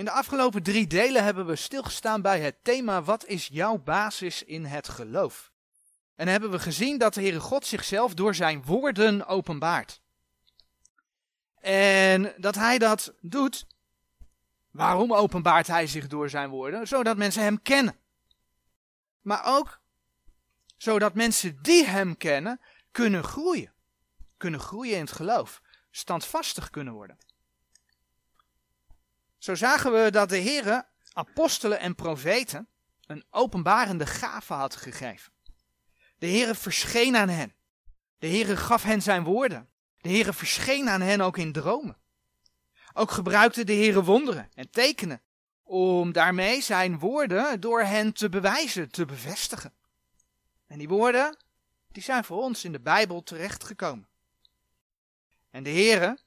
In de afgelopen drie delen hebben we stilgestaan bij het thema wat is jouw basis in het geloof? En hebben we gezien dat de Heere God zichzelf door zijn woorden openbaart. En dat hij dat doet. Waarom openbaart hij zich door zijn woorden? Zodat mensen hem kennen. Maar ook zodat mensen die hem kennen kunnen groeien. Kunnen groeien in het geloof. Standvastig kunnen worden. Zo zagen we dat de Heere apostelen en profeten een openbarende gave had gegeven. De Heere verscheen aan hen. De Heere gaf hen zijn woorden. De Heere verscheen aan hen ook in dromen. Ook gebruikte de Heere wonderen en tekenen om daarmee zijn woorden door hen te bewijzen, te bevestigen. En die woorden, die zijn voor ons in de Bijbel terechtgekomen. En de Heere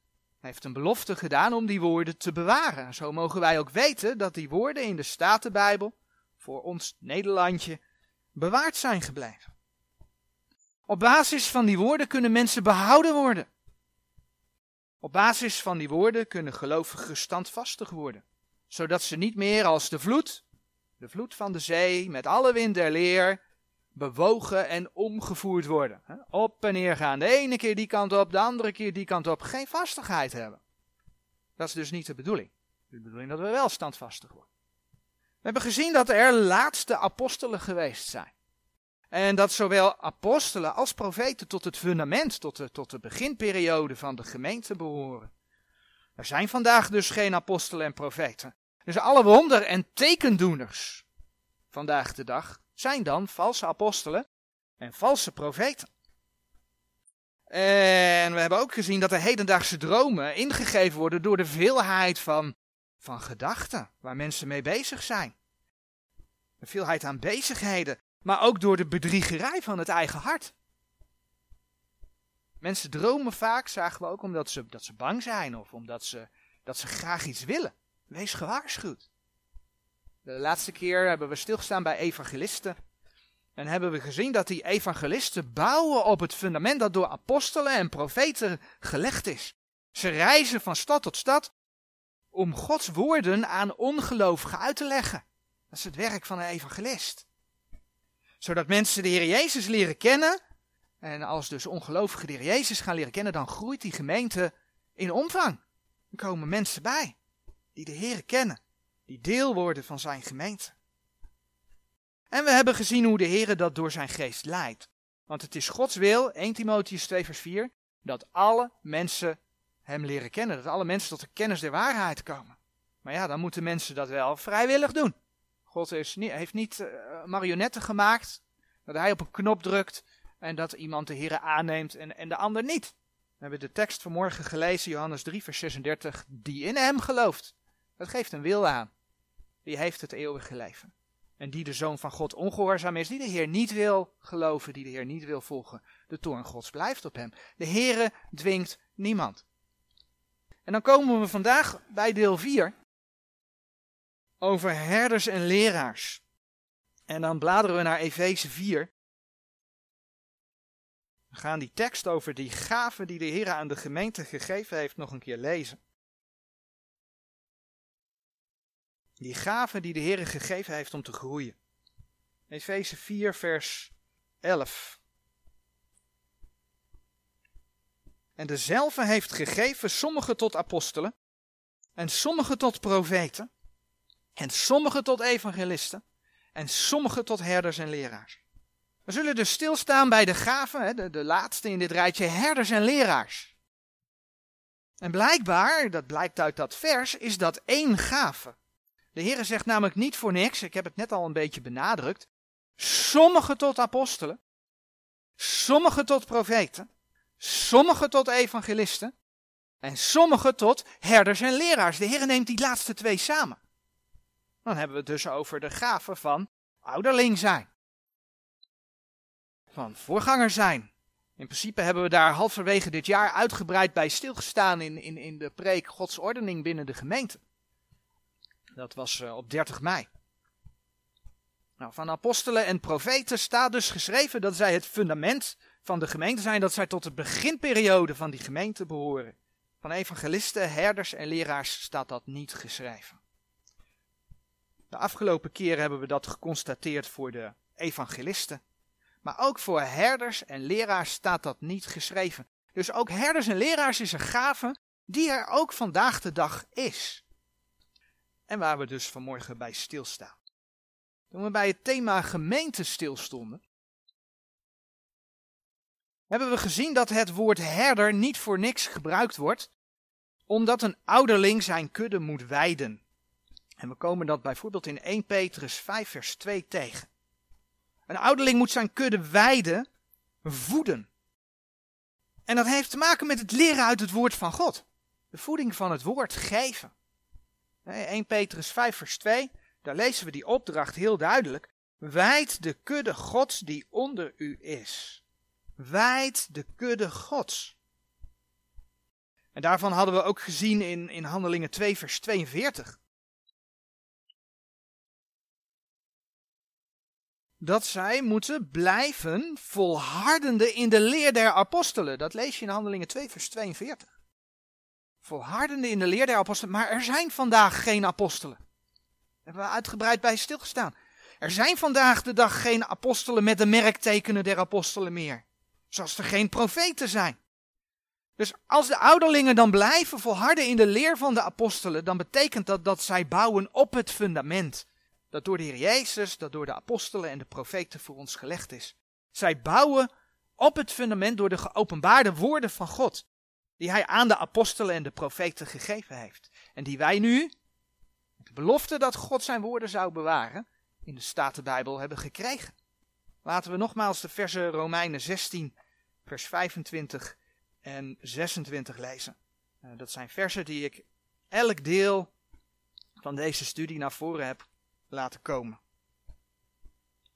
heeft een belofte gedaan om die woorden te bewaren. Zo mogen wij ook weten dat die woorden in de Statenbijbel voor ons Nederlandje bewaard zijn gebleven. Op basis van die woorden kunnen mensen behouden worden. Op basis van die woorden kunnen gelovigen standvastig worden, zodat ze niet meer als de vloed, de vloed van de zee, met alle wind der leer, bewogen en omgevoerd worden. Op en neer gaan. De ene keer die kant op, de andere keer die kant op. Geen vastigheid hebben. Dat is dus niet de bedoeling. De bedoeling dat we wel standvastig worden. We hebben gezien dat er laatste apostelen geweest zijn. En dat zowel apostelen als profeten tot het fundament, tot de, tot de beginperiode van de gemeente behoren. Er zijn vandaag dus geen apostelen en profeten. Dus alle wonder- en tekendoeners vandaag de dag zijn dan valse apostelen en valse profeten. En we hebben ook gezien dat de hedendaagse dromen ingegeven worden door de veelheid van, van gedachten waar mensen mee bezig zijn. De veelheid aan bezigheden, maar ook door de bedriegerij van het eigen hart. Mensen dromen vaak, zagen we ook, omdat ze, dat ze bang zijn of omdat ze, dat ze graag iets willen. Wees gewaarschuwd. De laatste keer hebben we stilgestaan bij evangelisten. En hebben we gezien dat die evangelisten bouwen op het fundament dat door apostelen en profeten gelegd is. Ze reizen van stad tot stad om Gods woorden aan ongelovigen uit te leggen. Dat is het werk van een evangelist. Zodat mensen de Heer Jezus leren kennen. En als dus ongelovigen de Heer Jezus gaan leren kennen, dan groeit die gemeente in omvang. Er komen mensen bij die de Heer kennen die deel worden van zijn gemeente. En we hebben gezien hoe de Heer dat door zijn geest leidt. Want het is Gods wil, 1 Timotheus 2 vers 4, dat alle mensen hem leren kennen. Dat alle mensen tot de kennis der waarheid komen. Maar ja, dan moeten mensen dat wel vrijwillig doen. God is heeft niet uh, marionetten gemaakt, dat hij op een knop drukt en dat iemand de Heer aanneemt en, en de ander niet. We hebben de tekst vanmorgen gelezen, Johannes 3 vers 36, die in hem gelooft. Dat geeft een wil aan. Die heeft het eeuwige leven. En die de Zoon van God ongehoorzaam is, die de Heer niet wil geloven, die de Heer niet wil volgen. De toorn Gods blijft op hem. De Heere dwingt niemand. En dan komen we vandaag bij deel 4 over herders en leraars. En dan bladeren we naar Efeze 4. We gaan die tekst over die gaven die de Heer aan de gemeente gegeven heeft nog een keer lezen. Die gave die de Heer gegeven heeft om te groeien. Efeze 4, vers 11. En dezelfde heeft gegeven sommigen tot apostelen, en sommigen tot profeten, en sommigen tot evangelisten, en sommigen tot herders en leraars. We zullen dus stilstaan bij de gaven, de, de laatste in dit rijtje, herders en leraars. En blijkbaar, dat blijkt uit dat vers, is dat één gave. De Heer zegt namelijk niet voor niks, ik heb het net al een beetje benadrukt, sommigen tot apostelen, sommigen tot profeten, sommigen tot evangelisten en sommigen tot herders en leraars. De Heer neemt die laatste twee samen. Dan hebben we het dus over de gaven van ouderling zijn, van voorganger zijn. In principe hebben we daar halverwege dit jaar uitgebreid bij stilgestaan in, in, in de preek Gods ordening binnen de gemeente. Dat was uh, op 30 mei. Nou, van apostelen en profeten staat dus geschreven dat zij het fundament van de gemeente zijn, dat zij tot de beginperiode van die gemeente behoren. Van evangelisten, herders en leraars staat dat niet geschreven. De afgelopen keren hebben we dat geconstateerd voor de evangelisten. Maar ook voor herders en leraars staat dat niet geschreven. Dus ook herders en leraars is een gave die er ook vandaag de dag is. En waar we dus vanmorgen bij stilstaan. Toen we bij het thema gemeente stilstonden, hebben we gezien dat het woord herder niet voor niks gebruikt wordt, omdat een ouderling zijn kudde moet weiden. En we komen dat bijvoorbeeld in 1 Petrus 5 vers 2 tegen. Een ouderling moet zijn kudde weiden, voeden. En dat heeft te maken met het leren uit het woord van God. De voeding van het woord geven. 1 Petrus 5 vers 2, daar lezen we die opdracht heel duidelijk. Wijd de kudde gods die onder u is. Wijd de kudde gods. En daarvan hadden we ook gezien in, in Handelingen 2 vers 42. dat zij moeten blijven volhardende in de leer der apostelen. Dat lees je in Handelingen 2, vers 42. Volhardende in de leer der apostelen. Maar er zijn vandaag geen apostelen. Daar hebben we uitgebreid bij stilgestaan. Er zijn vandaag de dag geen apostelen met de merktekenen der apostelen meer. Zoals er geen profeten zijn. Dus als de ouderlingen dan blijven volharden in de leer van de apostelen, dan betekent dat dat zij bouwen op het fundament dat door de Heer Jezus, dat door de apostelen en de profeten voor ons gelegd is. Zij bouwen op het fundament door de geopenbaarde woorden van God, die Hij aan de apostelen en de profeten gegeven heeft. En die wij nu, met de belofte dat God zijn woorden zou bewaren, in de Statenbijbel hebben gekregen. Laten we nogmaals de versen Romeinen 16, vers 25 en 26 lezen. Eh, dat zijn versen die ik elk deel van deze studie naar voren heb laten komen.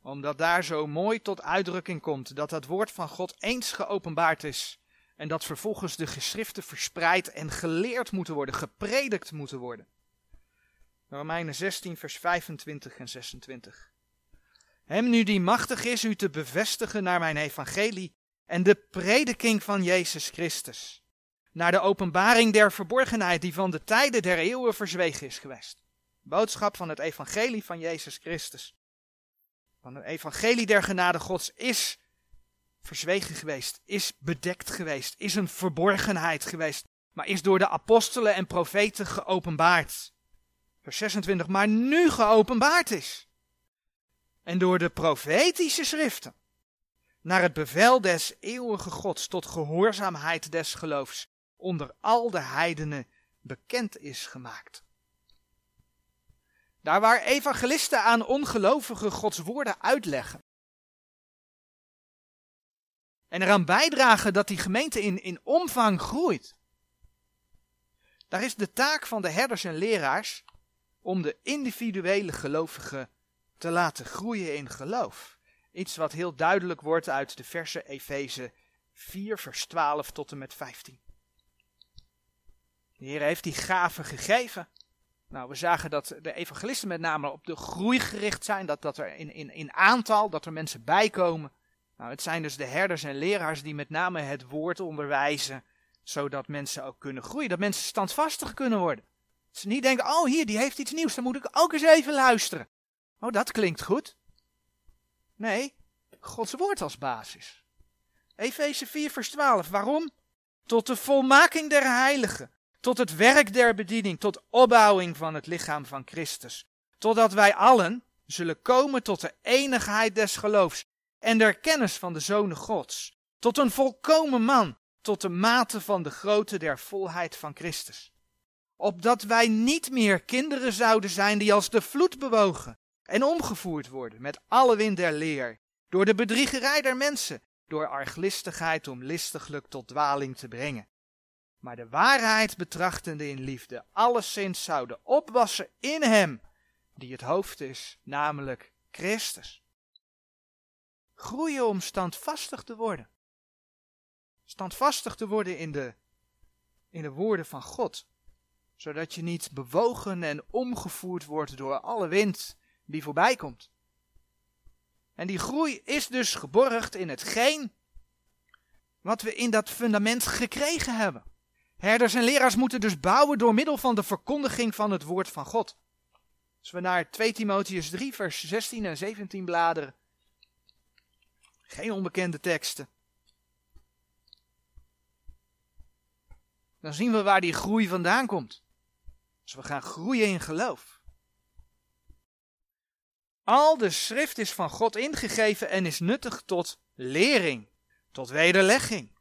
Omdat daar zo mooi tot uitdrukking komt dat het woord van God eens geopenbaard is en dat vervolgens de geschriften verspreid en geleerd moeten worden, gepredikt moeten worden. Romeinen 16, vers 25 en 26. Hem nu die machtig is u te bevestigen naar mijn evangelie en de prediking van Jezus Christus. Naar de openbaring der verborgenheid die van de tijden der eeuwen verzwegen is geweest boodschap van het evangelie van Jezus Christus. Van het evangelie der genade Gods is verzwegen geweest, is bedekt geweest, is een verborgenheid geweest, maar is door de apostelen en profeten geopenbaard. Vers 26, maar nu geopenbaard is. En door de profetische schriften, naar het bevel des eeuwige Gods tot gehoorzaamheid des geloofs, onder al de heidenen bekend is gemaakt. Daar waar evangelisten aan ongelovigen Gods woorden uitleggen. En eraan bijdragen dat die gemeente in, in omvang groeit. Daar is de taak van de herders en leraars om de individuele gelovigen te laten groeien in geloof. Iets wat heel duidelijk wordt uit de verse Efeze 4, vers 12 tot en met 15. De Heer heeft die gaven gegeven nou, we zagen dat de evangelisten met name op de groei gericht zijn, dat, dat er in, in, in aantal, dat er mensen bijkomen. Nou, het zijn dus de herders en leraars die met name het woord onderwijzen, zodat mensen ook kunnen groeien, dat mensen standvastig kunnen worden. Dat ze niet denken, oh hier, die heeft iets nieuws, dan moet ik ook eens even luisteren. Oh, dat klinkt goed. Nee, Gods woord als basis. Efeze 4 vers 12, waarom? Tot de volmaking der heiligen tot het werk der bediening, tot opbouwing van het lichaam van Christus, totdat wij allen zullen komen tot de enigheid des geloofs en der kennis van de Zonen Gods, tot een volkomen man, tot de mate van de grootte der volheid van Christus. Opdat wij niet meer kinderen zouden zijn die als de vloed bewogen en omgevoerd worden met alle wind der leer, door de bedriegerij der mensen, door arglistigheid om listiglijk tot dwaling te brengen maar de waarheid betrachtende in liefde, alleszins zouden opwassen in hem, die het hoofd is, namelijk Christus. Groeien om standvastig te worden. Standvastig te worden in de, in de woorden van God, zodat je niet bewogen en omgevoerd wordt door alle wind die voorbij komt. En die groei is dus geborgd in hetgeen wat we in dat fundament gekregen hebben. Herders en leraars moeten dus bouwen door middel van de verkondiging van het woord van God. Als we naar 2 Timotheus 3, vers 16 en 17 bladeren. Geen onbekende teksten. Dan zien we waar die groei vandaan komt. Als we gaan groeien in geloof. Al de schrift is van God ingegeven en is nuttig tot lering, tot wederlegging,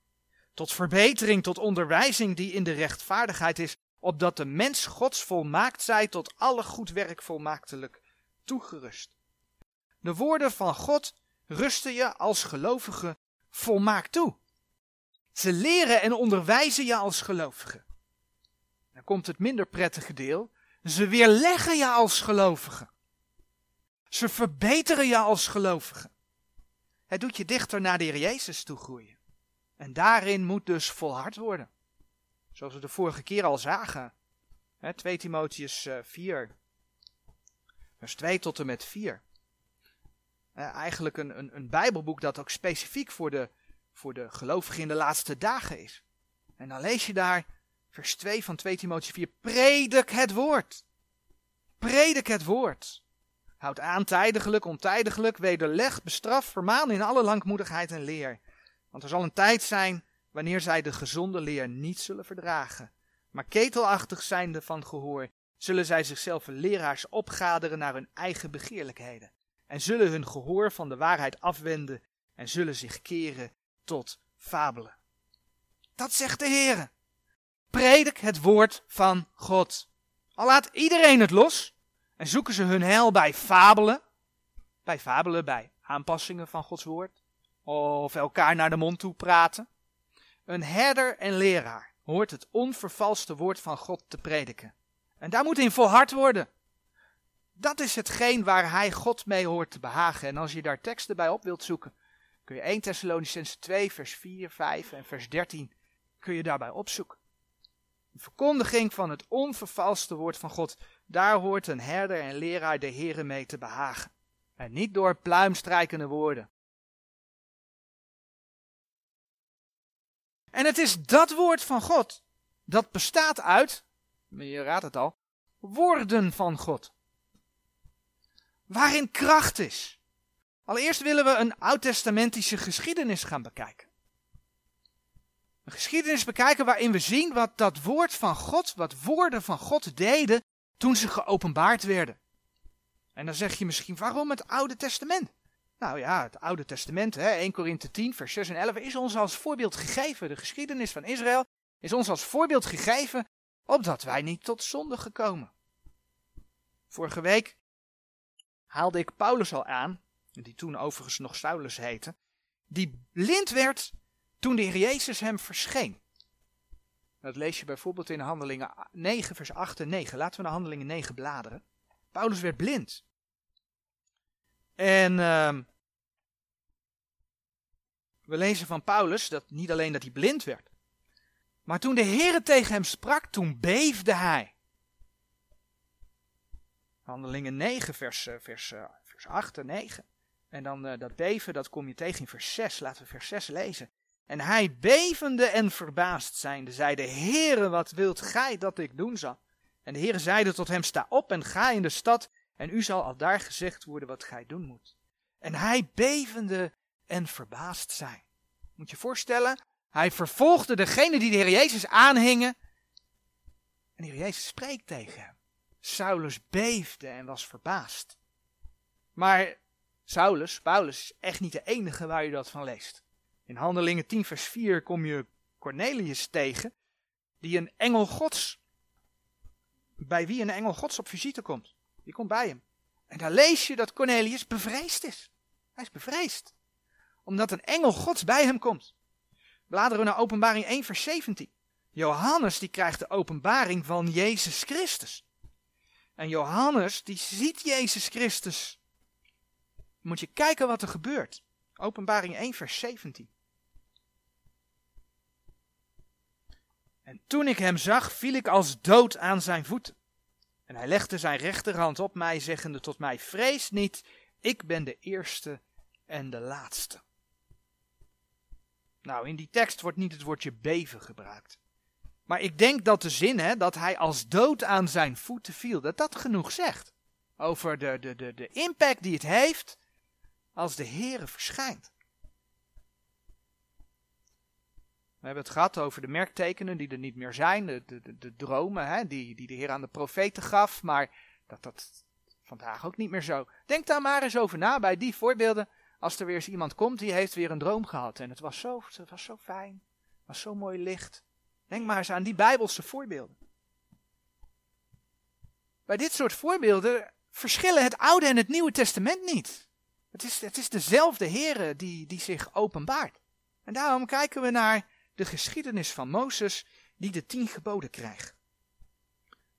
tot verbetering, tot onderwijzing die in de rechtvaardigheid is, opdat de mens Gods volmaakt zij tot alle goed werk volmaaktelijk toegerust. De woorden van God rusten je als gelovige volmaakt toe. Ze leren en onderwijzen je als gelovige. Dan komt het minder prettige deel. Ze weerleggen je als gelovige. Ze verbeteren je als gelovige. Het doet je dichter naar de Heer Jezus toe groeien. En daarin moet dus volhard worden. Zoals we de vorige keer al zagen. 2 Timotheus 4, eh, vers 2 tot en met 4. Eigenlijk een, een, een Bijbelboek dat ook specifiek voor de, voor de gelovigen in de laatste dagen is. En dan lees je daar vers 2 van 2 Timotheus 4. Predik het woord. Predik het woord. Houd aan tijdiglijk, ontijdiglijk, wederleg, bestraf, vermaan in alle langmoedigheid en leer. Want er zal een tijd zijn wanneer zij de gezonde leer niet zullen verdragen. Maar ketelachtig zijnde van gehoor, zullen zij zichzelf leraars opgaderen naar hun eigen begeerlijkheden. En zullen hun gehoor van de waarheid afwenden en zullen zich keren tot fabelen. Dat zegt de Heer. Predik het woord van God. Al laat iedereen het los en zoeken ze hun heil bij fabelen. Bij fabelen, bij aanpassingen van Gods woord. Of elkaar naar de mond toe praten. Een herder en leraar hoort het onvervalste woord van God te prediken. En daar moet in volhard worden. Dat is hetgeen waar hij God mee hoort te behagen. En als je daar teksten bij op wilt zoeken, kun je 1 Thessalonicense 2 vers 4, 5 en vers 13 kun je daarbij opzoeken. De verkondiging van het onvervalste woord van God, daar hoort een herder en leraar de Here mee te behagen. En niet door pluimstrijkende woorden. En het is dat woord van God, dat bestaat uit, je raadt het al, woorden van God. Waarin kracht is. Allereerst willen we een oud-testamentische geschiedenis gaan bekijken. Een geschiedenis bekijken waarin we zien wat dat woord van God, wat woorden van God deden toen ze geopenbaard werden. En dan zeg je misschien, waarom het Oude Testament? Nou ja, het Oude Testament, hè, 1 Korinthe 10, vers 6 en 11, is ons als voorbeeld gegeven. De geschiedenis van Israël is ons als voorbeeld gegeven, opdat wij niet tot zonde gekomen. Vorige week haalde ik Paulus al aan, die toen overigens nog Saulus heette, die blind werd toen de Heer Jezus hem verscheen. Dat lees je bijvoorbeeld in Handelingen 9, vers 8 en 9. Laten we naar Handelingen 9 bladeren. Paulus werd blind. En uh, we lezen van Paulus dat niet alleen dat hij blind werd, maar toen de Heer tegen hem sprak, toen beefde hij. Handelingen 9, vers, eh, vers, eh, vers 8 en 9. En dan uh, dat beven, dat kom je tegen in vers 6. Laten we vers 6 lezen. En hij bevende en verbaasd zijnde, zeide, Heere, wat wilt gij dat ik doen zal? En de Heere zeide tot hem, sta op en ga in de stad, en u zal al daar gezegd worden wat gij doen moet. En hij bevende en verbaasd zijn. Moet je voorstellen, hij vervolgde degene die de Heer Jezus aanhingen. En de Heer Jezus spreekt tegen hem. Saulus beefde en was verbaasd. Maar Saulus, Paulus, is echt niet de enige waar je dat van leest. In Handelingen 10 vers 4 kom je Cornelius tegen, die een engel gods, bij wie een engel gods op visite komt. Die komt bij hem. En daar lees je dat Cornelius bevreesd is. Hij is bevreesd. Omdat een engel gods bij hem komt. Bladeren we naar openbaring 1 vers 17. Johannes die krijgt de openbaring van Jezus Christus. En Johannes die ziet Jezus Christus. Moet je kijken wat er gebeurt. Openbaring 1 vers 17. En toen ik hem zag, viel ik als dood aan zijn voeten. En hij legde zijn rechterhand op mij, zeggende tot mij, vrees niet, ik ben de eerste en de laatste. Nou, in die tekst wordt niet het woordje beven gebruikt. Maar ik denk dat de zin, hè, dat hij als dood aan zijn voeten viel, dat dat genoeg zegt. Over de, de, de, de impact die het heeft als de Heere verschijnt. We hebben het gehad over de merktekenen die er niet meer zijn, de, de, de, dromen hè, die, die de Heer aan de profeten gaf, maar dat dat vandaag ook niet meer zo. Denk daar maar eens over na bij die voorbeelden. Als er weer eens iemand komt die heeft weer een droom gehad en het was zo, het was zo fijn, het was zo mooi licht. Denk maar eens aan die bijbelse voorbeelden. Bij dit soort voorbeelden verschillen het Oude en het Nieuwe Testament niet. Het is, het is dezelfde Heer die, die zich openbaart. En daarom kijken we naar de geschiedenis van Mozes die de tien geboden krijgt.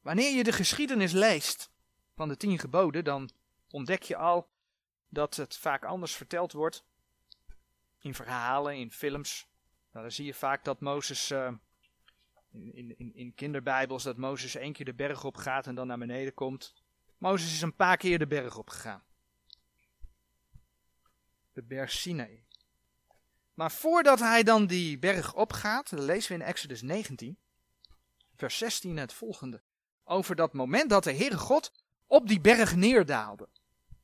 Wanneer je de geschiedenis leest van de tien geboden, dan ontdek je al dat het vaak anders verteld wordt. In verhalen, in films. Nou, dan zie je vaak dat Mozes, uh, in, in, in kinderbijbels, dat Mozes één keer de berg op gaat en dan naar beneden komt. Mozes is een paar keer de berg op gegaan. De berg Sinai. Maar voordat hij dan die berg opgaat, lezen we in Exodus 19, vers 16 het volgende. Over dat moment dat de Heere God op die berg neerdaalde.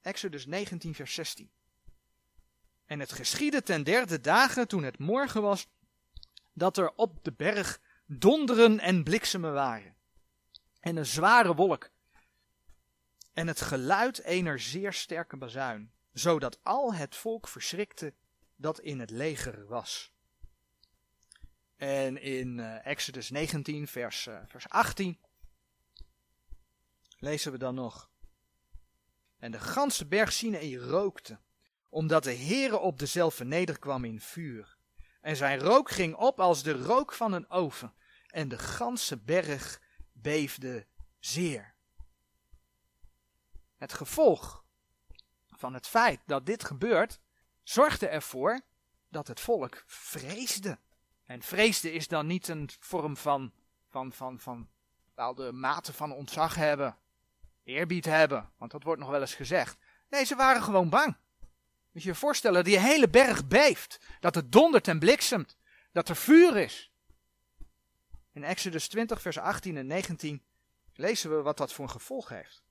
Exodus 19, vers 16. En het geschiedde ten derde dagen, toen het morgen was, dat er op de berg donderen en bliksemen waren. En een zware wolk. En het geluid ener zeer sterke bazuin, zodat al het volk verschrikte dat in het leger was. En in uh, Exodus 19, vers, uh, vers 18, lezen we dan nog. En de ganse berg Sinaï rookte, omdat de Heere op dezelfde nederkwam in vuur. En zijn rook ging op als de rook van een oven, en de ganse berg beefde zeer. Het gevolg van het feit dat dit gebeurt, zorgde ervoor dat het volk vreesde. En vreesde is dan niet een vorm van, van, van, van bepaalde mate van ontzag hebben, eerbied hebben, want dat wordt nog wel eens gezegd. Nee, ze waren gewoon bang. Moet je je voorstellen die hele berg beeft, dat het dondert en bliksemt, dat er vuur is. In Exodus 20, vers 18 en 19 lezen we wat dat voor een gevolg heeft.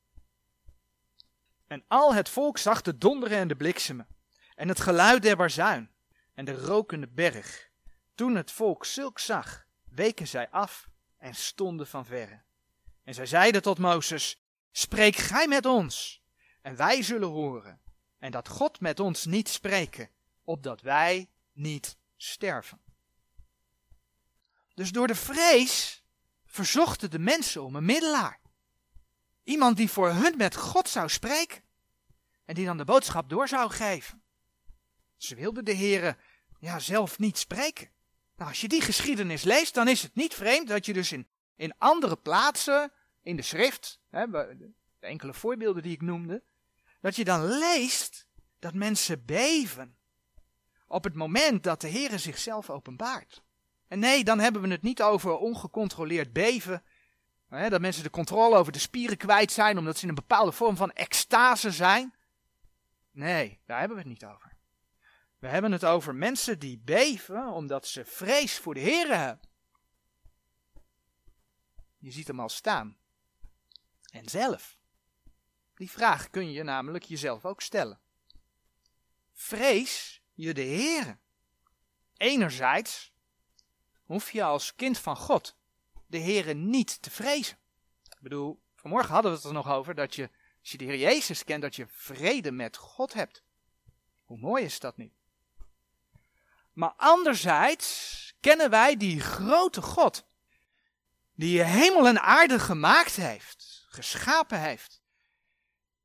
En al het volk zag de donderen en de bliksemen en het geluid der bazuin en de rokende berg. Toen het volk zulk zag, weken zij af en stonden van verre. En zij zeiden tot Mozes, spreek gij met ons, en wij zullen horen, en dat God met ons niet spreken, opdat wij niet sterven. Dus door de vrees verzochten de mensen om een middelaar. Iemand die voor hun met God zou spreken en die dan de boodschap door zou geven. Ze wilden de Heere ja, zelf niet spreken. Nou, als je die geschiedenis leest, dan is het niet vreemd dat je dus in, in andere plaatsen in de schrift, hè, de enkele voorbeelden die ik noemde, dat je dan leest dat mensen beven op het moment dat de Heere zichzelf openbaart. En nee, dan hebben we het niet over ongecontroleerd beven, hè, dat mensen de controle over de spieren kwijt zijn omdat ze in een bepaalde vorm van extase zijn. Nee, daar hebben we het niet over. We hebben het over mensen die beven omdat ze vrees voor de Heer hebben. Je ziet hem al staan. En zelf. Die vraag kun je namelijk jezelf ook stellen. Vrees je de Heer? Enerzijds hoef je als kind van God de Heer niet te vrezen. Ik bedoel, vanmorgen hadden we het er nog over dat je, als je de Heer Jezus kent, dat je vrede met God hebt. Hoe mooi is dat niet? Maar anderzijds kennen wij die grote God, die hemel en aarde gemaakt heeft, geschapen heeft.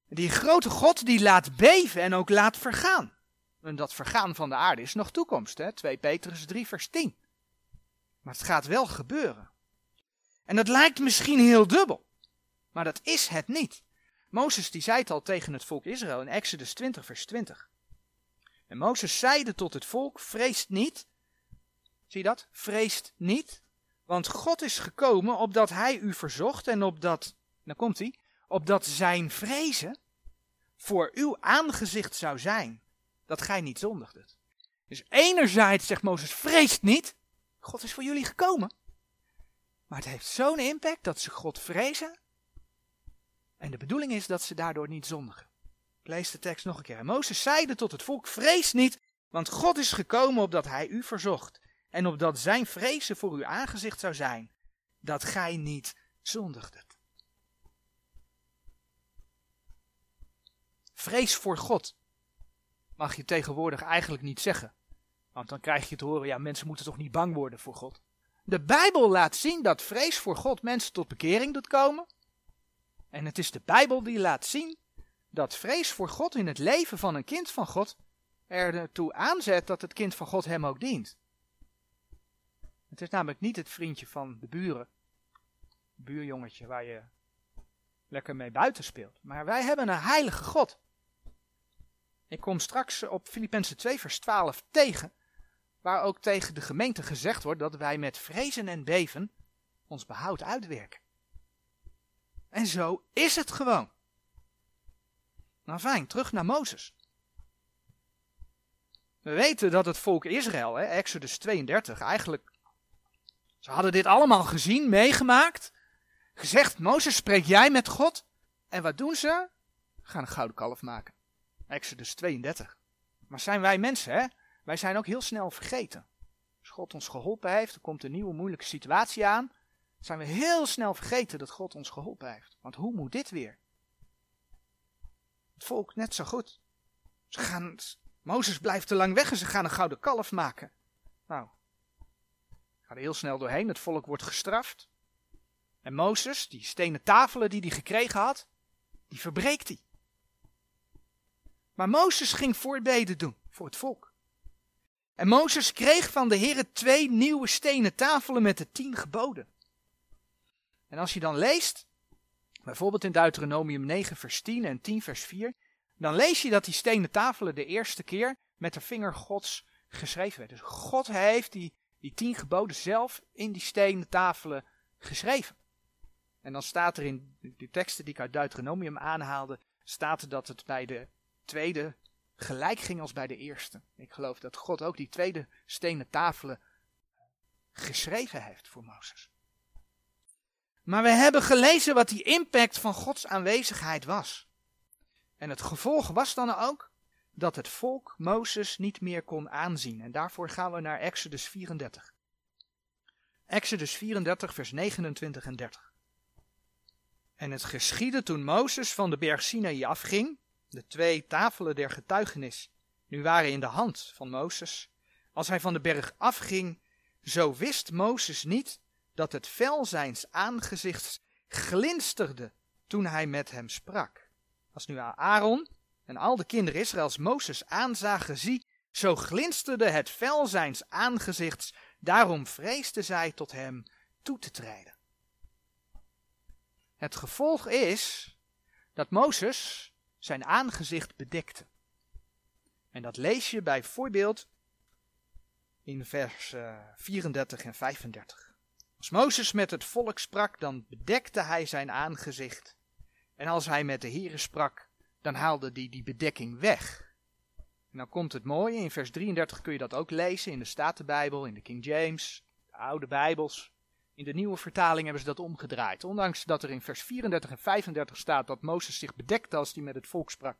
Die grote God die laat beven en ook laat vergaan. En dat vergaan van de aarde is nog toekomst, hè? 2 Petrus 3 vers 10. Maar het gaat wel gebeuren. En dat lijkt misschien heel dubbel, maar dat is het niet. Mozes die zei het al tegen het volk Israël in Exodus 20 vers 20. En Mozes zeide tot het volk, vreest niet. Zie je dat? Vreest niet. Want God is gekomen opdat hij u verzocht en opdat, dan komt hij, opdat zijn vrezen voor uw aangezicht zou zijn, dat gij niet zondigdet. Dus enerzijds zegt Mozes, vreest niet. God is voor jullie gekomen. Maar het heeft zo'n impact dat ze God vrezen. En de bedoeling is dat ze daardoor niet zondigen. Ik lees de tekst nog een keer. Mozes zeide tot het volk, vrees niet, want God is gekomen opdat hij u verzocht. En opdat zijn vrezen voor uw aangezicht zou zijn, dat gij niet zondigdet. Vrees voor God mag je tegenwoordig eigenlijk niet zeggen. Want dan krijg je te horen, ja, mensen moeten toch niet bang worden voor God. De Bijbel laat zien dat vrees voor God mensen tot bekering doet komen. En het is de Bijbel die laat zien dat vrees voor God in het leven van een kind van God er ertoe aanzet dat het kind van God hem ook dient. Het is namelijk niet het vriendje van de buren, buurjongetje waar je lekker mee buiten speelt. Maar wij hebben een heilige God. Ik kom straks op Filippenzen 2 vers 12 tegen, waar ook tegen de gemeente gezegd wordt dat wij met vrezen en beven ons behoud uitwerken. En zo is het gewoon. Nou fijn, terug naar Mozes. We weten dat het volk Israël, hè, Exodus 32, eigenlijk, ze hadden dit allemaal gezien, meegemaakt, gezegd, Mozes, spreek jij met God? En wat doen ze? Gaan een gouden kalf maken. Exodus 32. Maar zijn wij mensen, hè? Wij zijn ook heel snel vergeten. Als God ons geholpen heeft, er komt een nieuwe moeilijke situatie aan, zijn we heel snel vergeten dat God ons geholpen heeft. Want hoe moet dit weer? Het volk net zo goed. Ze gaan, Mozes blijft te lang weg en ze gaan een gouden kalf maken. Nou, ga er heel snel doorheen. Het volk wordt gestraft. En Mozes, die stenen tafelen die hij gekregen had, die verbreekt hij. Maar Mozes ging voorbeden doen voor het volk. En Mozes kreeg van de Heer twee nieuwe stenen tafelen met de tien geboden. En als je dan leest, bijvoorbeeld in Deuteronomium 9 vers 10 en 10 vers 4, dan lees je dat die stenen tafelen de eerste keer met de vinger Gods geschreven werden. Dus God heeft die, die tien geboden zelf in die stenen tafelen geschreven. En dan staat er in de teksten die ik uit Deuteronomium aanhaalde, staat er dat het bij de tweede gelijk ging als bij de eerste. Ik geloof dat God ook die tweede stenen tafelen geschreven heeft voor Mozes. Maar we hebben gelezen wat die impact van Gods aanwezigheid was. En het gevolg was dan ook dat het volk Mozes niet meer kon aanzien. En daarvoor gaan we naar Exodus 34. Exodus 34, vers 29 en 30. En het geschiedde toen Mozes van de berg Sinaï afging, de twee tafelen der getuigenis nu waren in de hand van Mozes. Als hij van de berg afging, zo wist Mozes niet dat het vel zijns aangezichts glinsterde toen hij met hem sprak. Als nu Aaron en al de kinderen Israëls Mozes aanzagen, zie, zo glinsterde het vel zijns aangezichts, daarom vreesden zij tot hem toe te treden. Het gevolg is dat Mozes zijn aangezicht bedekte. En dat lees je bijvoorbeeld in vers 34 eh, en 35. Als Mozes met het volk sprak, dan bedekte hij zijn aangezicht. En als hij met de Here sprak, dan haalde hij die bedekking weg. En dan komt het mooie, in vers 33 kun je dat ook lezen in de Statenbijbel, in de King James, de oude Bijbels. In de nieuwe vertaling hebben ze dat omgedraaid. Ondanks dat er in vers 34 en 35 staat dat Mozes zich bedekte als hij met het volk sprak.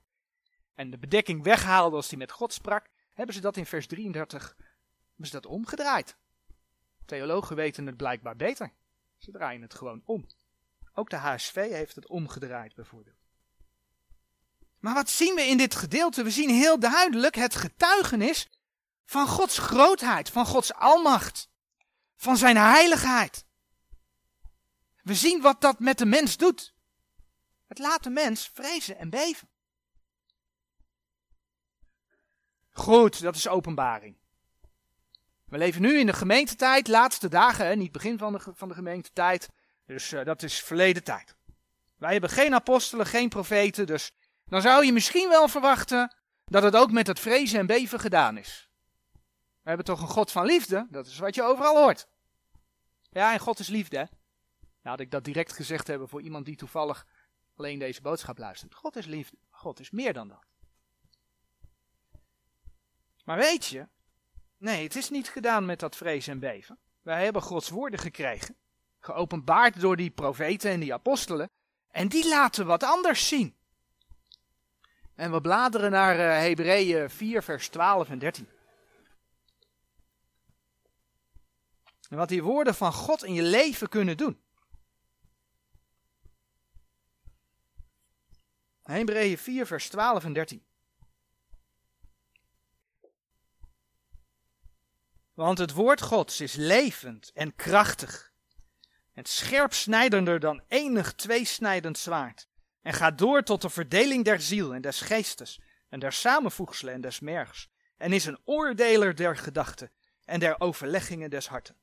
En de bedekking weghaalde als hij met God sprak. Hebben ze dat in vers 33 hebben ze dat omgedraaid. Theologen weten het blijkbaar beter. Ze draaien het gewoon om. Ook de HSV heeft het omgedraaid bijvoorbeeld. Maar wat zien we in dit gedeelte? We zien heel duidelijk het getuigenis van Gods grootheid, van Gods almacht, van zijn heiligheid. We zien wat dat met de mens doet. Het laat de mens vrezen en beven. Goed, dat is openbaring. We leven nu in de gemeentetijd, laatste dagen, hè, niet begin van de, van de gemeentetijd. Dus uh, dat is verleden tijd. Wij hebben geen apostelen, geen profeten, dus dan zou je misschien wel verwachten dat het ook met het vrezen en beven gedaan is. We hebben toch een God van liefde, dat is wat je overal hoort. Ja, en God is liefde, hè? Laat ik dat direct gezegd hebben voor iemand die toevallig alleen deze boodschap luistert. God is liefde. God is meer dan dat. Maar weet je, nee, het is niet gedaan met dat vrees en beven. Wij hebben Gods woorden gekregen, geopenbaard door die profeten en die apostelen. En die laten wat anders zien. En we bladeren naar uh, Hebreeën 4, vers 12 en 13. En wat die woorden van God in je leven kunnen doen. Hebreeën 4, vers 12 en 13. Want het woord Gods is levend en krachtig. En scherpsnijdender dan enig tweesnijdend zwaard. En gaat door tot de verdeling der ziel en des geestes. En der samenvoegselen en des mergs. En is een oordeler der gedachten en der overleggingen des harten.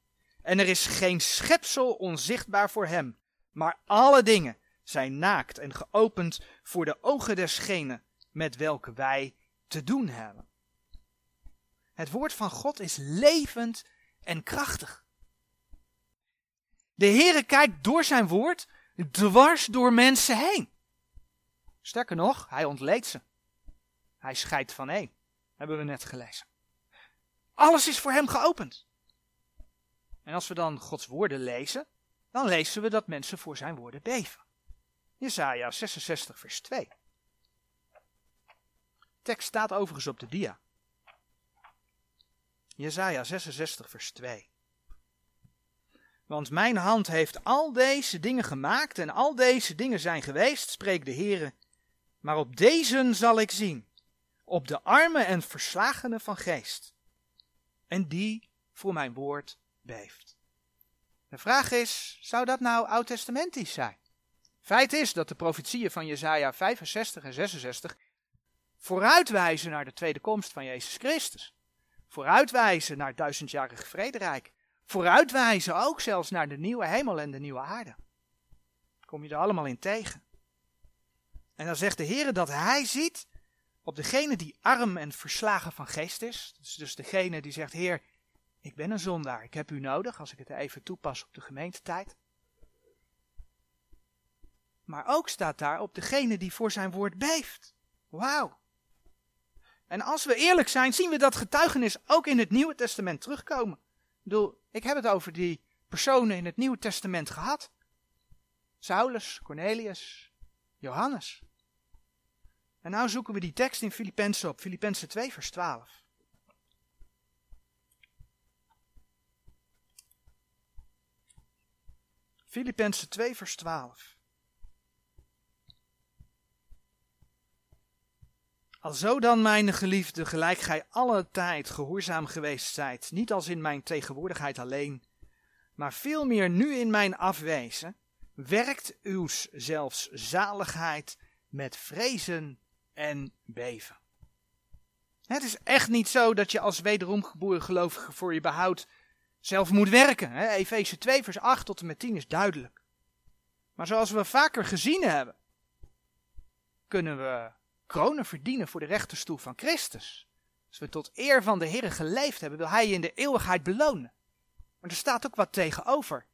En er is geen schepsel onzichtbaar voor hem, maar alle dingen zijn naakt en geopend voor de ogen desgene met welke wij te doen hebben. Het woord van God is levend en krachtig. De Heere kijkt door zijn woord dwars door mensen heen. Sterker nog, hij ontleedt ze. Hij scheidt van één, hebben we net gelezen. Alles is voor hem geopend. En als we dan Gods woorden lezen, dan lezen we dat mensen voor zijn woorden beven. Jesaja 66 vers 2. tekst staat overigens op de dia. Jesaja 66 vers 2. Want mijn hand heeft al deze dingen gemaakt en al deze dingen zijn geweest, spreekt de Heere. Maar op deze zal ik zien, op de armen en verslagenen van geest, en die voor mijn woord beeft. De vraag is, zou dat nou oud-testamentisch zijn? Feit is dat de profetieën van Jesaja 65 en 66 vooruitwijzen naar de tweede komst van Jezus Christus. Vooruitwijzen naar het duizendjarige vrederijk. Vooruitwijzen ook zelfs naar de nieuwe hemel en de nieuwe aarde. Kom je er allemaal in tegen. En dan zegt de Heer dat hij ziet op degene die arm en verslagen van geest is. Dus, degene die zegt, Heer, ik ben een zondaar, ik heb u nodig, als ik het even toepas op de gemeentetijd. Maar ook staat daar op degene die voor zijn woord beeft. Wauw. En als we eerlijk zijn, zien we dat getuigenis ook in het Nieuwe Testament terugkomen. Ik bedoel, ik heb het over die personen in het Nieuwe Testament gehad. Saulus, Cornelius, Johannes. En nou zoeken we die tekst in Filippenzen op, Filippenzen 2 vers 12. Filippenzen 2 vers 12. Alzo dan, mijn geliefde, gelijk gij alle tijd gehoorzaam geweest zijt, niet als in mijn tegenwoordigheid alleen, maar veel meer nu in mijn afwezen, werkt uw zelfs zaligheid met vrezen en beven. Het is echt niet zo dat je als wederom geboren gelovige voor je behoud zelf moet werken. Efeze 2 vers 8 tot en met 10 is duidelijk. Maar zoals we vaker gezien hebben, kunnen we kronen verdienen voor de rechterstoel van Christus. Als we tot eer van de Heer geleefd hebben, wil Hij je in de eeuwigheid belonen. Maar er staat ook wat tegenover.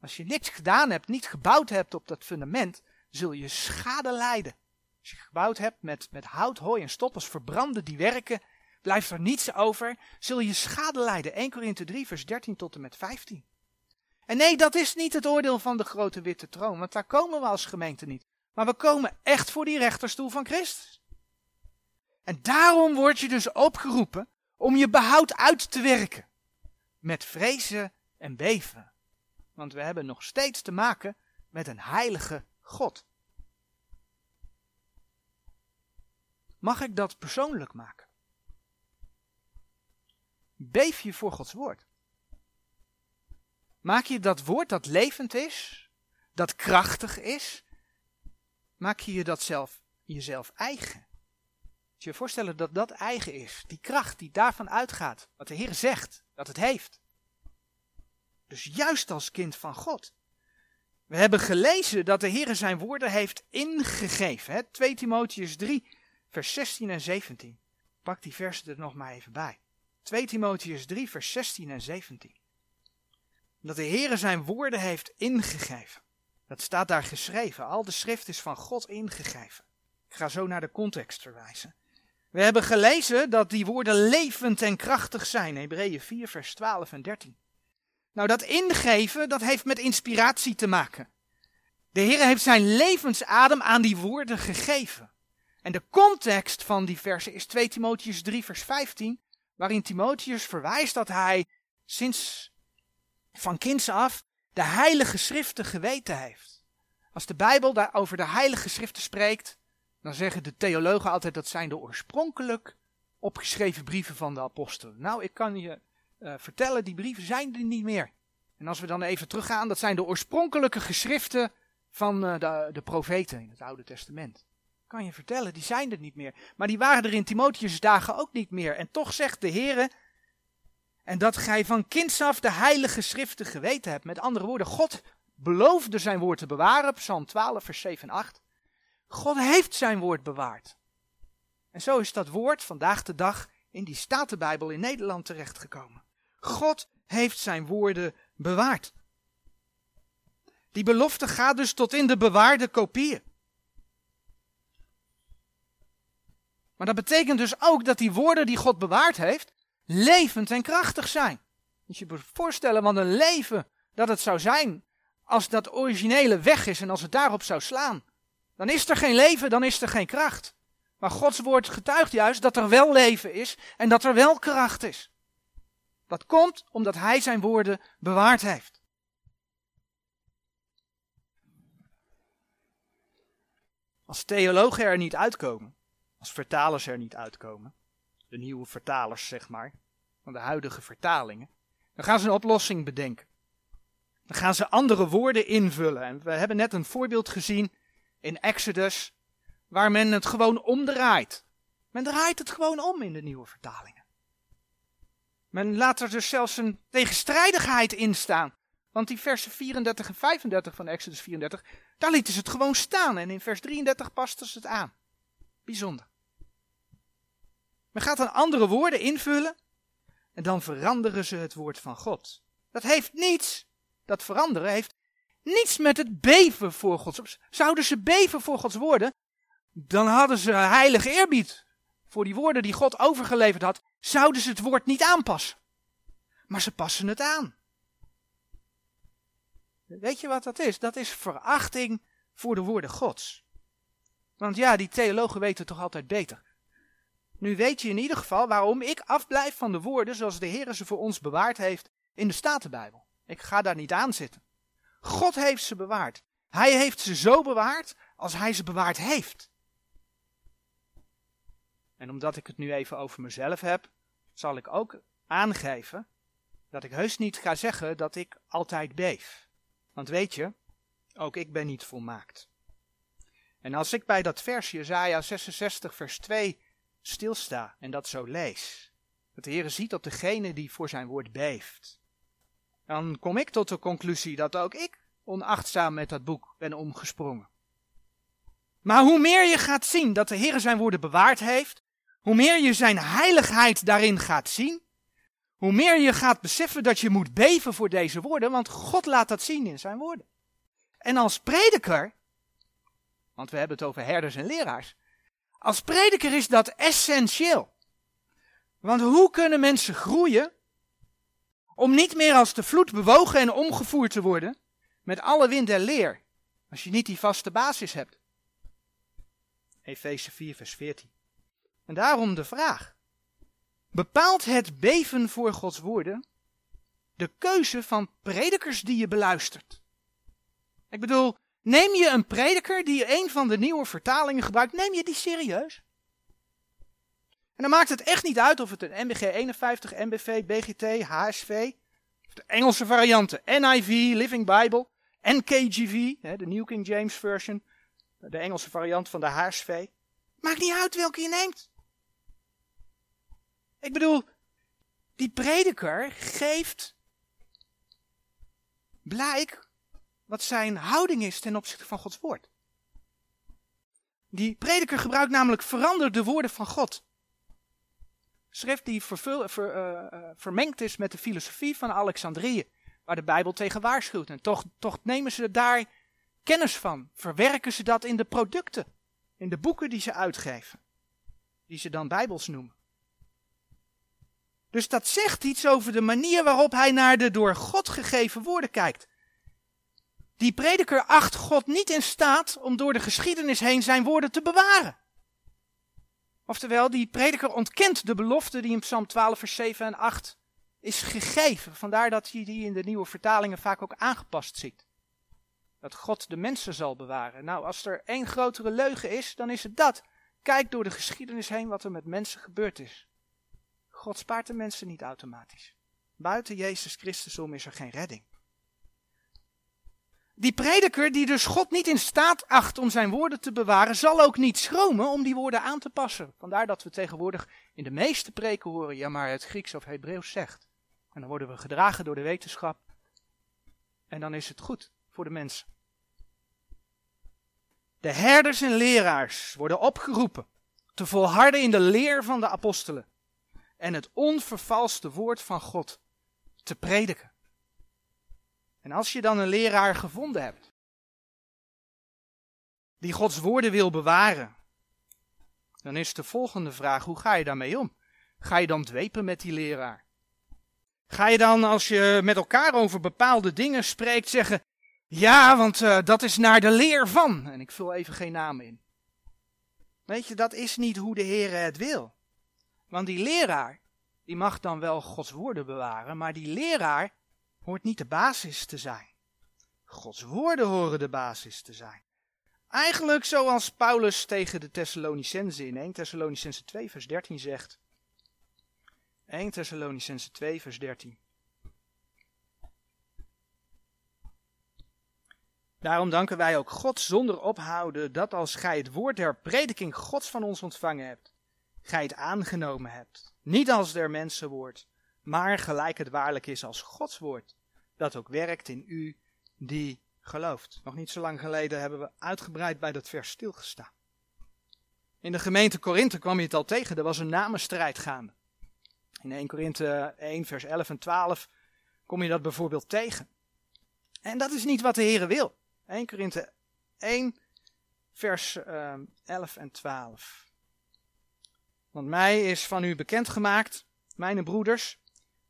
Als je niks gedaan hebt, niet gebouwd hebt op dat fundament, zul je schade lijden. Als je gebouwd hebt met, met hout, hooi en stoppels, verbranden die werken, blijft er niets over, zul je schade lijden. 1 Korinthe 3, vers 13 tot en met 15. En nee, dat is niet het oordeel van de grote witte troon, want daar komen we als gemeente niet. Maar we komen echt voor die rechterstoel van Christus. En daarom word je dus opgeroepen om je behoud uit te werken. Met vrezen en beven. Want we hebben nog steeds te maken met een heilige God. Mag ik dat persoonlijk maken? Beef je voor Gods woord? Maak je dat woord dat levend is, dat krachtig is, maak je dat zelf, jezelf eigen? Moet je je voorstellen dat dat eigen is, die kracht die daarvan uitgaat, wat de Heer zegt, dat het heeft. Dus juist als kind van God. We hebben gelezen dat de Heer zijn woorden heeft ingegeven. Hè? 2 Timotheus 3, vers 16 en 17. Pak die versen er nog maar even bij. 2 Timotheus 3, vers 16 en 17. Dat de Heer zijn woorden heeft ingegeven. Dat staat daar geschreven. Al de schrift is van God ingegeven. Ik ga zo naar de context verwijzen. We hebben gelezen dat die woorden levend en krachtig zijn. Hebreeën 4, vers 12 en 13. Nou, dat ingeven, dat heeft met inspiratie te maken. De Heer heeft zijn levensadem aan die woorden gegeven. En de context van die versen is 2 Timotheus 3 vers 15, waarin Timotheus verwijst dat hij sinds van kinds af de heilige schriften geweten heeft. Als de Bijbel daar over de heilige schriften spreekt, dan zeggen de theologen altijd dat zijn de oorspronkelijk opgeschreven brieven van de apostelen. Nou, ik kan je uh, vertellen, die brieven zijn er niet meer. En als we dan even teruggaan, dat zijn de oorspronkelijke geschriften van uh, de, de profeten in het Oude Testament. Kan je vertellen, die zijn er niet meer. Maar die waren er in Timotheus' dagen ook niet meer. En toch zegt de Heer, en dat gij van kinds af de heilige schriften geweten hebt. Met andere woorden, God beloofde zijn woord te bewaren, Psalm 12, vers 7 en 8. God heeft zijn woord bewaard. En zo is dat woord vandaag de dag in die Statenbijbel in Nederland terechtgekomen. God heeft zijn woorden bewaard. Die belofte gaat dus tot in de bewaarde kopieën. Maar dat betekent dus ook dat die woorden die God bewaard heeft, levend en krachtig zijn. Moet je je voorstellen wat een leven dat het zou zijn als dat originele weg is en als het daarop zou slaan. Dan is er geen leven, dan is er geen kracht. Maar Gods woord getuigt juist dat er wel leven is en dat er wel kracht is. Dat komt omdat Hij zijn woorden bewaard heeft. Als theologen er niet uitkomen, als vertalers er niet uitkomen, de nieuwe vertalers zeg maar, van de huidige vertalingen, dan gaan ze een oplossing bedenken. Dan gaan ze andere woorden invullen. En we hebben net een voorbeeld gezien in Exodus, waar men het gewoon omdraait. Men draait het gewoon om in de nieuwe vertalingen. Men laat er dus zelfs een tegenstrijdigheid in staan. Want die versen 34 en 35 van Exodus 34, daar lieten ze het gewoon staan. En in vers 33 pasten ze het aan. Bijzonder. Men gaat dan andere woorden invullen. En dan veranderen ze het woord van God. Dat heeft niets, dat veranderen heeft niets met het beven voor Gods. Zouden ze beven voor Gods woorden, dan hadden ze heilige eerbied voor die woorden die God overgeleverd had. Zouden ze het woord niet aanpassen. Maar ze passen het aan. Weet je wat dat is? Dat is verachting voor de woorden Gods. Want ja, die theologen weten toch altijd beter. Nu weet je in ieder geval waarom ik afblijf van de woorden zoals de Heer ze voor ons bewaard heeft in de Statenbijbel. Ik ga daar niet aan zitten. God heeft ze bewaard. Hij heeft ze zo bewaard als hij ze bewaard heeft. En omdat ik het nu even over mezelf heb, zal ik ook aangeven dat ik heus niet ga zeggen dat ik altijd beef. Want weet je, ook ik ben niet volmaakt. En als ik bij dat vers Jezaja 66 vers 2 stilsta en dat zo lees, dat de Heer ziet op degene die voor zijn woord beeft, dan kom ik tot de conclusie dat ook ik onachtzaam met dat boek ben omgesprongen. Maar hoe meer je gaat zien dat de Heer zijn woorden bewaard heeft, hoe meer je zijn heiligheid daarin gaat zien, hoe meer je gaat beseffen dat je moet beven voor deze woorden, want God laat dat zien in zijn woorden. En als prediker, want we hebben het over herders en leraars, als prediker is dat essentieel. Want hoe kunnen mensen groeien om niet meer als de vloed bewogen en omgevoerd te worden met alle wind en leer, als je niet die vaste basis hebt? Efeze 4, vers 14. En daarom de vraag. Bepaalt het beven voor Gods woorden de keuze van predikers die je beluistert? Ik bedoel, Neem je een prediker die een van de nieuwe vertalingen gebruikt, neem je die serieus? En dan maakt het echt niet uit of het een MBG 51, MBV, BGT, HSV, of de Engelse varianten, NIV, Living Bible, NKGV, de New King James Version, de Engelse variant van de HSV. Maakt niet uit welke je neemt. Ik bedoel, die prediker geeft blijk wat zijn houding is ten opzichte van Gods woord. Die prediker gebruikt namelijk verander de woorden van God. Schrift die vervul, ver, uh, vermengd is met de filosofie van Alexandrië, waar de Bijbel tegen waarschuwt. En toch, toch nemen ze daar kennis van, verwerken ze dat in de producten, in de boeken die ze uitgeven, die ze dan Bijbels noemen. Dus dat zegt iets over de manier waarop hij naar de door God gegeven woorden kijkt. Die prediker acht God niet in staat om door de geschiedenis heen zijn woorden te bewaren. Oftewel, die prediker ontkent de belofte die in Psalm 12, vers 7 en 8 is gegeven. Vandaar dat je die in de nieuwe vertalingen vaak ook aangepast ziet. Dat God de mensen zal bewaren. Nou, als er één grotere leugen is, dan is het dat. Kijk door de geschiedenis heen wat er met mensen gebeurd is. God spaart de mensen niet automatisch. Buiten Jezus Christus om is er geen redding. Die prediker die dus God niet in staat acht om zijn woorden te bewaren, zal ook niet schromen om die woorden aan te passen. Vandaar dat we tegenwoordig in de meeste preken horen, ja maar het Grieks of Hebreeuws zegt. En dan worden we gedragen door de wetenschap. En dan is het goed voor de mensen. De herders en leraars worden opgeroepen te volharden in de leer van de apostelen en het onvervalste woord van God te prediken. En als je dan een leraar gevonden hebt, die Gods woorden wil bewaren, dan is de volgende vraag: hoe ga je daarmee om? Ga je dan dwepen met die leraar? Ga je dan, als je met elkaar over bepaalde dingen spreekt, zeggen: Ja, want uh, dat is naar de leer van. En ik vul even geen naam in. Weet je, dat is niet hoe de Heer het wil. Want die leraar, die mag dan wel Gods woorden bewaren, maar die leraar hoort niet de basis te zijn. Gods woorden horen de basis te zijn. Eigenlijk zoals Paulus tegen de Thessalonicenzen in 1 Thessalonicenzen 2 vers 13 zegt. 1 Thessalonicenzen 2 vers 13. Daarom danken wij ook God zonder ophouden dat als gij het woord der prediking Gods van ons ontvangen hebt, gij het aangenomen hebt, niet als der mensen woord, maar gelijk het waarlijk is als Gods woord, dat ook werkt in u die gelooft. Nog niet zo lang geleden hebben we uitgebreid bij dat vers stilgestaan. In de gemeente Korinthe kwam je het al tegen, er was een namenstrijd gaande. In 1 Korinthe 1 vers 11 en 12 kom je dat bijvoorbeeld tegen. En dat is niet wat de Heer wil. 1 Korinthe 1 vers uh, ehm, 11 en 12. Want mij is van u bekendgemaakt, mijn broeders,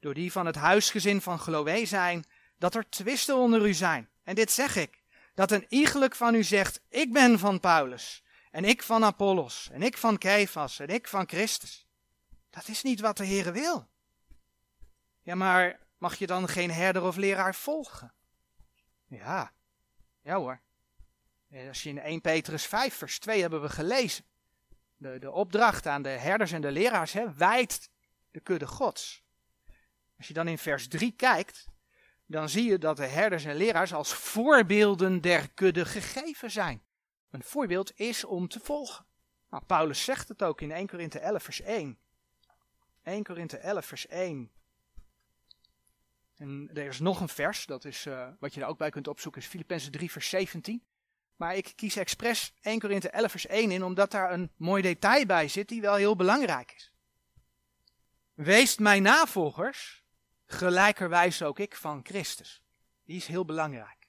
door die van het huisgezin van Chloe zijn, dat er twisten onder u zijn. En dit zeg ik, dat een iegelijk van u zegt, ik ben van Paulus, en ik van Apollos, en ik van Kefas, en ik van Christus. Dat is niet wat de Heere wil. Ja, maar mag je dan geen herder of leraar volgen? Ja, ja hoor. Als je in 1 Petrus 5 vers 2 hebben we gelezen. De, de opdracht aan de herders en de leraars, hè, wijdt de kudde gods. Als je dan in vers 3 kijkt, dan zie je dat de herders en leraars als voorbeelden der kudde gegeven zijn. Een voorbeeld is om te volgen. Nou, Paulus zegt het ook in 1 Korinthe 11 vers 1. 1 Korinthe 11 vers 1. En er is nog een vers, dat is uh, wat je er ook bij kunt opzoeken, is Filippenzen 3 vers 17. Maar ik kies expres 1 Korinthe 11 vers 1 in, omdat daar een mooi detail bij zit die wel heel belangrijk is. Wees mijn navolgers, gelijkerwijs ook ik van Christus. Die is heel belangrijk.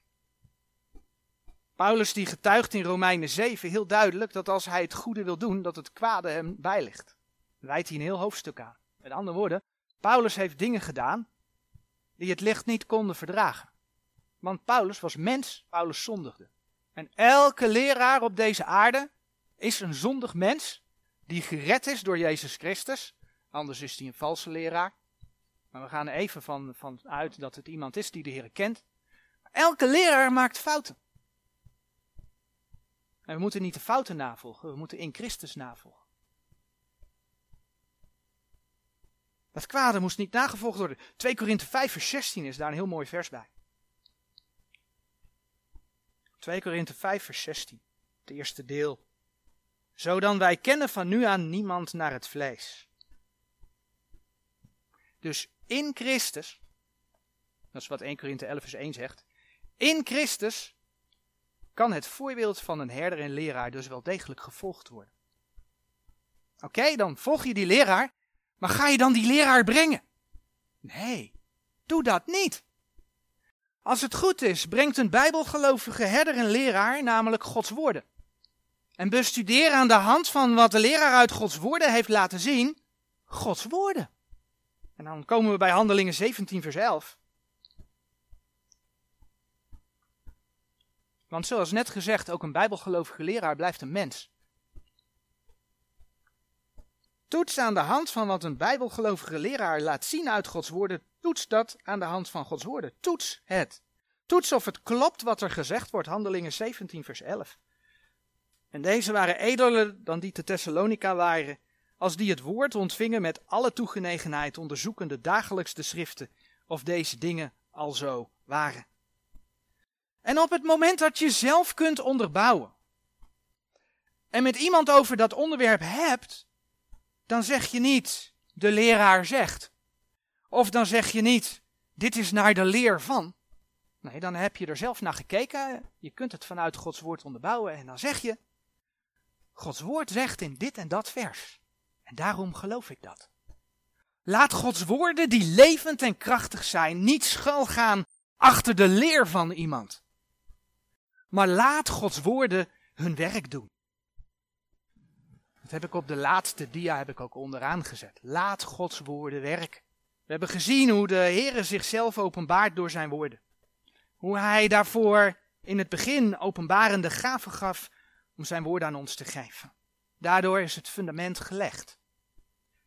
Paulus die getuigt in Romeinen 7 heel duidelijk dat als hij het goede wil doen, dat het kwade hem bijligt. Wijt hij een heel hoofdstuk aan. Met andere woorden, Paulus heeft dingen gedaan die het licht niet konden verdragen. Want Paulus was mens, Paulus zondigde. En elke leraar op deze aarde is een zondig mens die gered is door Jezus Christus. Anders is hij een valse leraar. We gaan even van, van uit dat het iemand is die de Heer kent. Elke leraar maakt fouten. En we moeten niet de fouten navolgen, we moeten in Christus navolgen. Dat kwade moest niet nagevolgd worden. 2 Korinthe 5 vers 16 is daar een heel mooi vers bij. 2 Korinthe 5 vers 16, het eerste deel. Zodan wij kennen van nu aan niemand naar het vlees. Dus in Christus, dat is wat 1 Korinthe 11 vers 1 zegt, in Christus kan het voorbeeld van een herder en leraar dus wel degelijk gevolgd worden. Oké, dan volg je die leraar, maar ga je dan die leraar brengen? Nee, doe dat niet. Als het goed is, brengt een bijbelgelovige herder en leraar namelijk Gods woorden. En bestudeer aan de hand van wat de leraar uit Gods woorden heeft laten zien, Gods woorden. En dan komen we bij Handelingen 17, vers 11. Want zoals net gezegd, ook een bijbelgelovige leraar blijft een mens. Toets aan de hand van wat een bijbelgelovige leraar laat zien uit Gods woorden, toets dat aan de hand van Gods woorden. Toets het. Toets of het klopt wat er gezegd wordt, Handelingen 17 vers 11. En deze waren edeler dan die te Thessalonica waren, als die het woord ontvingen met alle toegenegenheid, onderzoekende dagelijks de schriften, of deze dingen al zo waren. En op het moment dat je zelf kunt onderbouwen, en met iemand over dat onderwerp hebt, dan zeg je niet, de leraar zegt. Of dan zeg je niet, dit is naar de leer van. Nee, dan heb je er zelf naar gekeken. Je kunt het vanuit Gods woord onderbouwen. En dan zeg je, Gods woord zegt in dit en dat vers. En daarom geloof ik dat. Laat Gods woorden die levend en krachtig zijn niet schuilgaan achter de leer van iemand. Maar laat Gods woorden hun werk doen. Dat heb ik op de laatste dia heb ik ook onderaan gezet. Laat Gods woorden werken. We hebben gezien hoe de Heere zichzelf openbaart door zijn woorden. Hoe hij daarvoor in het begin openbarende gaven gaf om zijn woorden aan ons te geven. Daardoor is het fundament gelegd.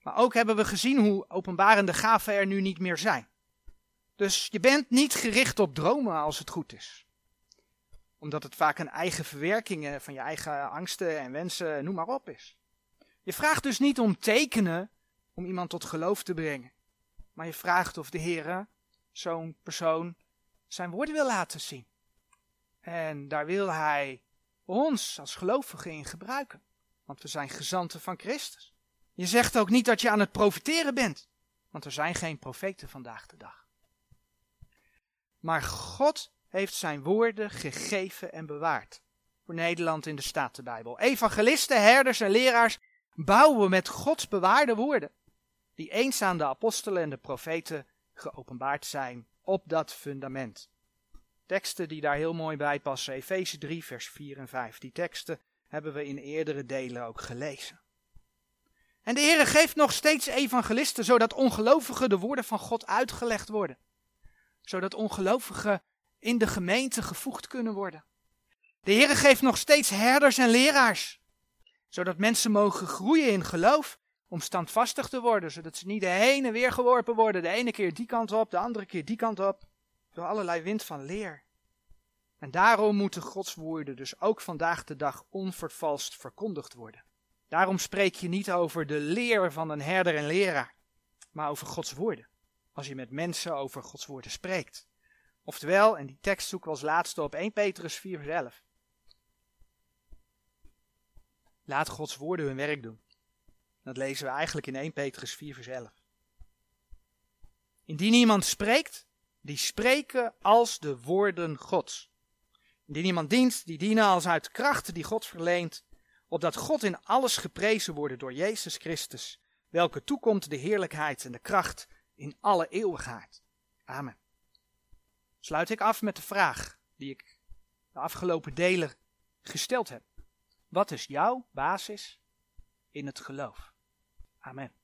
Maar ook hebben we gezien hoe openbarende gaven er nu niet meer zijn. Dus je bent niet gericht op dromen als het goed is. Omdat het vaak een eigen verwerking van je eigen angsten en wensen, noem maar op is. Je vraagt dus niet om tekenen om iemand tot geloof te brengen. Maar je vraagt of de Heer zo'n persoon zijn woorden wil laten zien. En daar wil hij ons als gelovigen in gebruiken. Want we zijn gezanten van Christus. Je zegt ook niet dat je aan het profiteren bent. Want er zijn geen profeten vandaag de dag. Maar God heeft zijn woorden gegeven en bewaard. Voor Nederland in de Statenbijbel. Evangelisten, herders en leraars bouwen met Gods bewaarde woorden. Die eens aan de apostelen en de profeten geopenbaard zijn op dat fundament. Teksten die daar heel mooi bij passen. Efeze 3, vers 4 en 5. Die teksten hebben we in eerdere delen ook gelezen. En de Heer geeft nog steeds evangelisten, zodat ongelovigen de woorden van God uitgelegd worden. Zodat ongelovigen in de gemeente gevoegd kunnen worden. De Heer geeft nog steeds herders en leraars, zodat mensen mogen groeien in geloof, om standvastig te worden, zodat ze niet de heen en weer geworpen worden, de ene keer die kant op, de andere keer die kant op, door allerlei wind van leer. En daarom moeten Gods woorden dus ook vandaag de dag onvervalst verkondigd worden. Daarom spreek je niet over de leer van een herder en leraar, maar over Gods woorden. Als je met mensen over Gods woorden spreekt. Oftewel, en die tekst zoeken we als laatste op 1 Petrus 4 vers 11. Laat Gods woorden hun werk doen. Dat lezen we eigenlijk in 1 Petrus 4 vers 11. Indien iemand spreekt, die spreken als de woorden Gods. Indien iemand dient, die dienen als uit kracht die God verleent, opdat God in alles geprezen wordt door Jezus Christus, welke toekomt de heerlijkheid en de kracht in alle eeuwigheid. Amen. Sluit ik af met de vraag die ik de afgelopen delen gesteld heb. Wat is jouw basis in het geloof? Amen.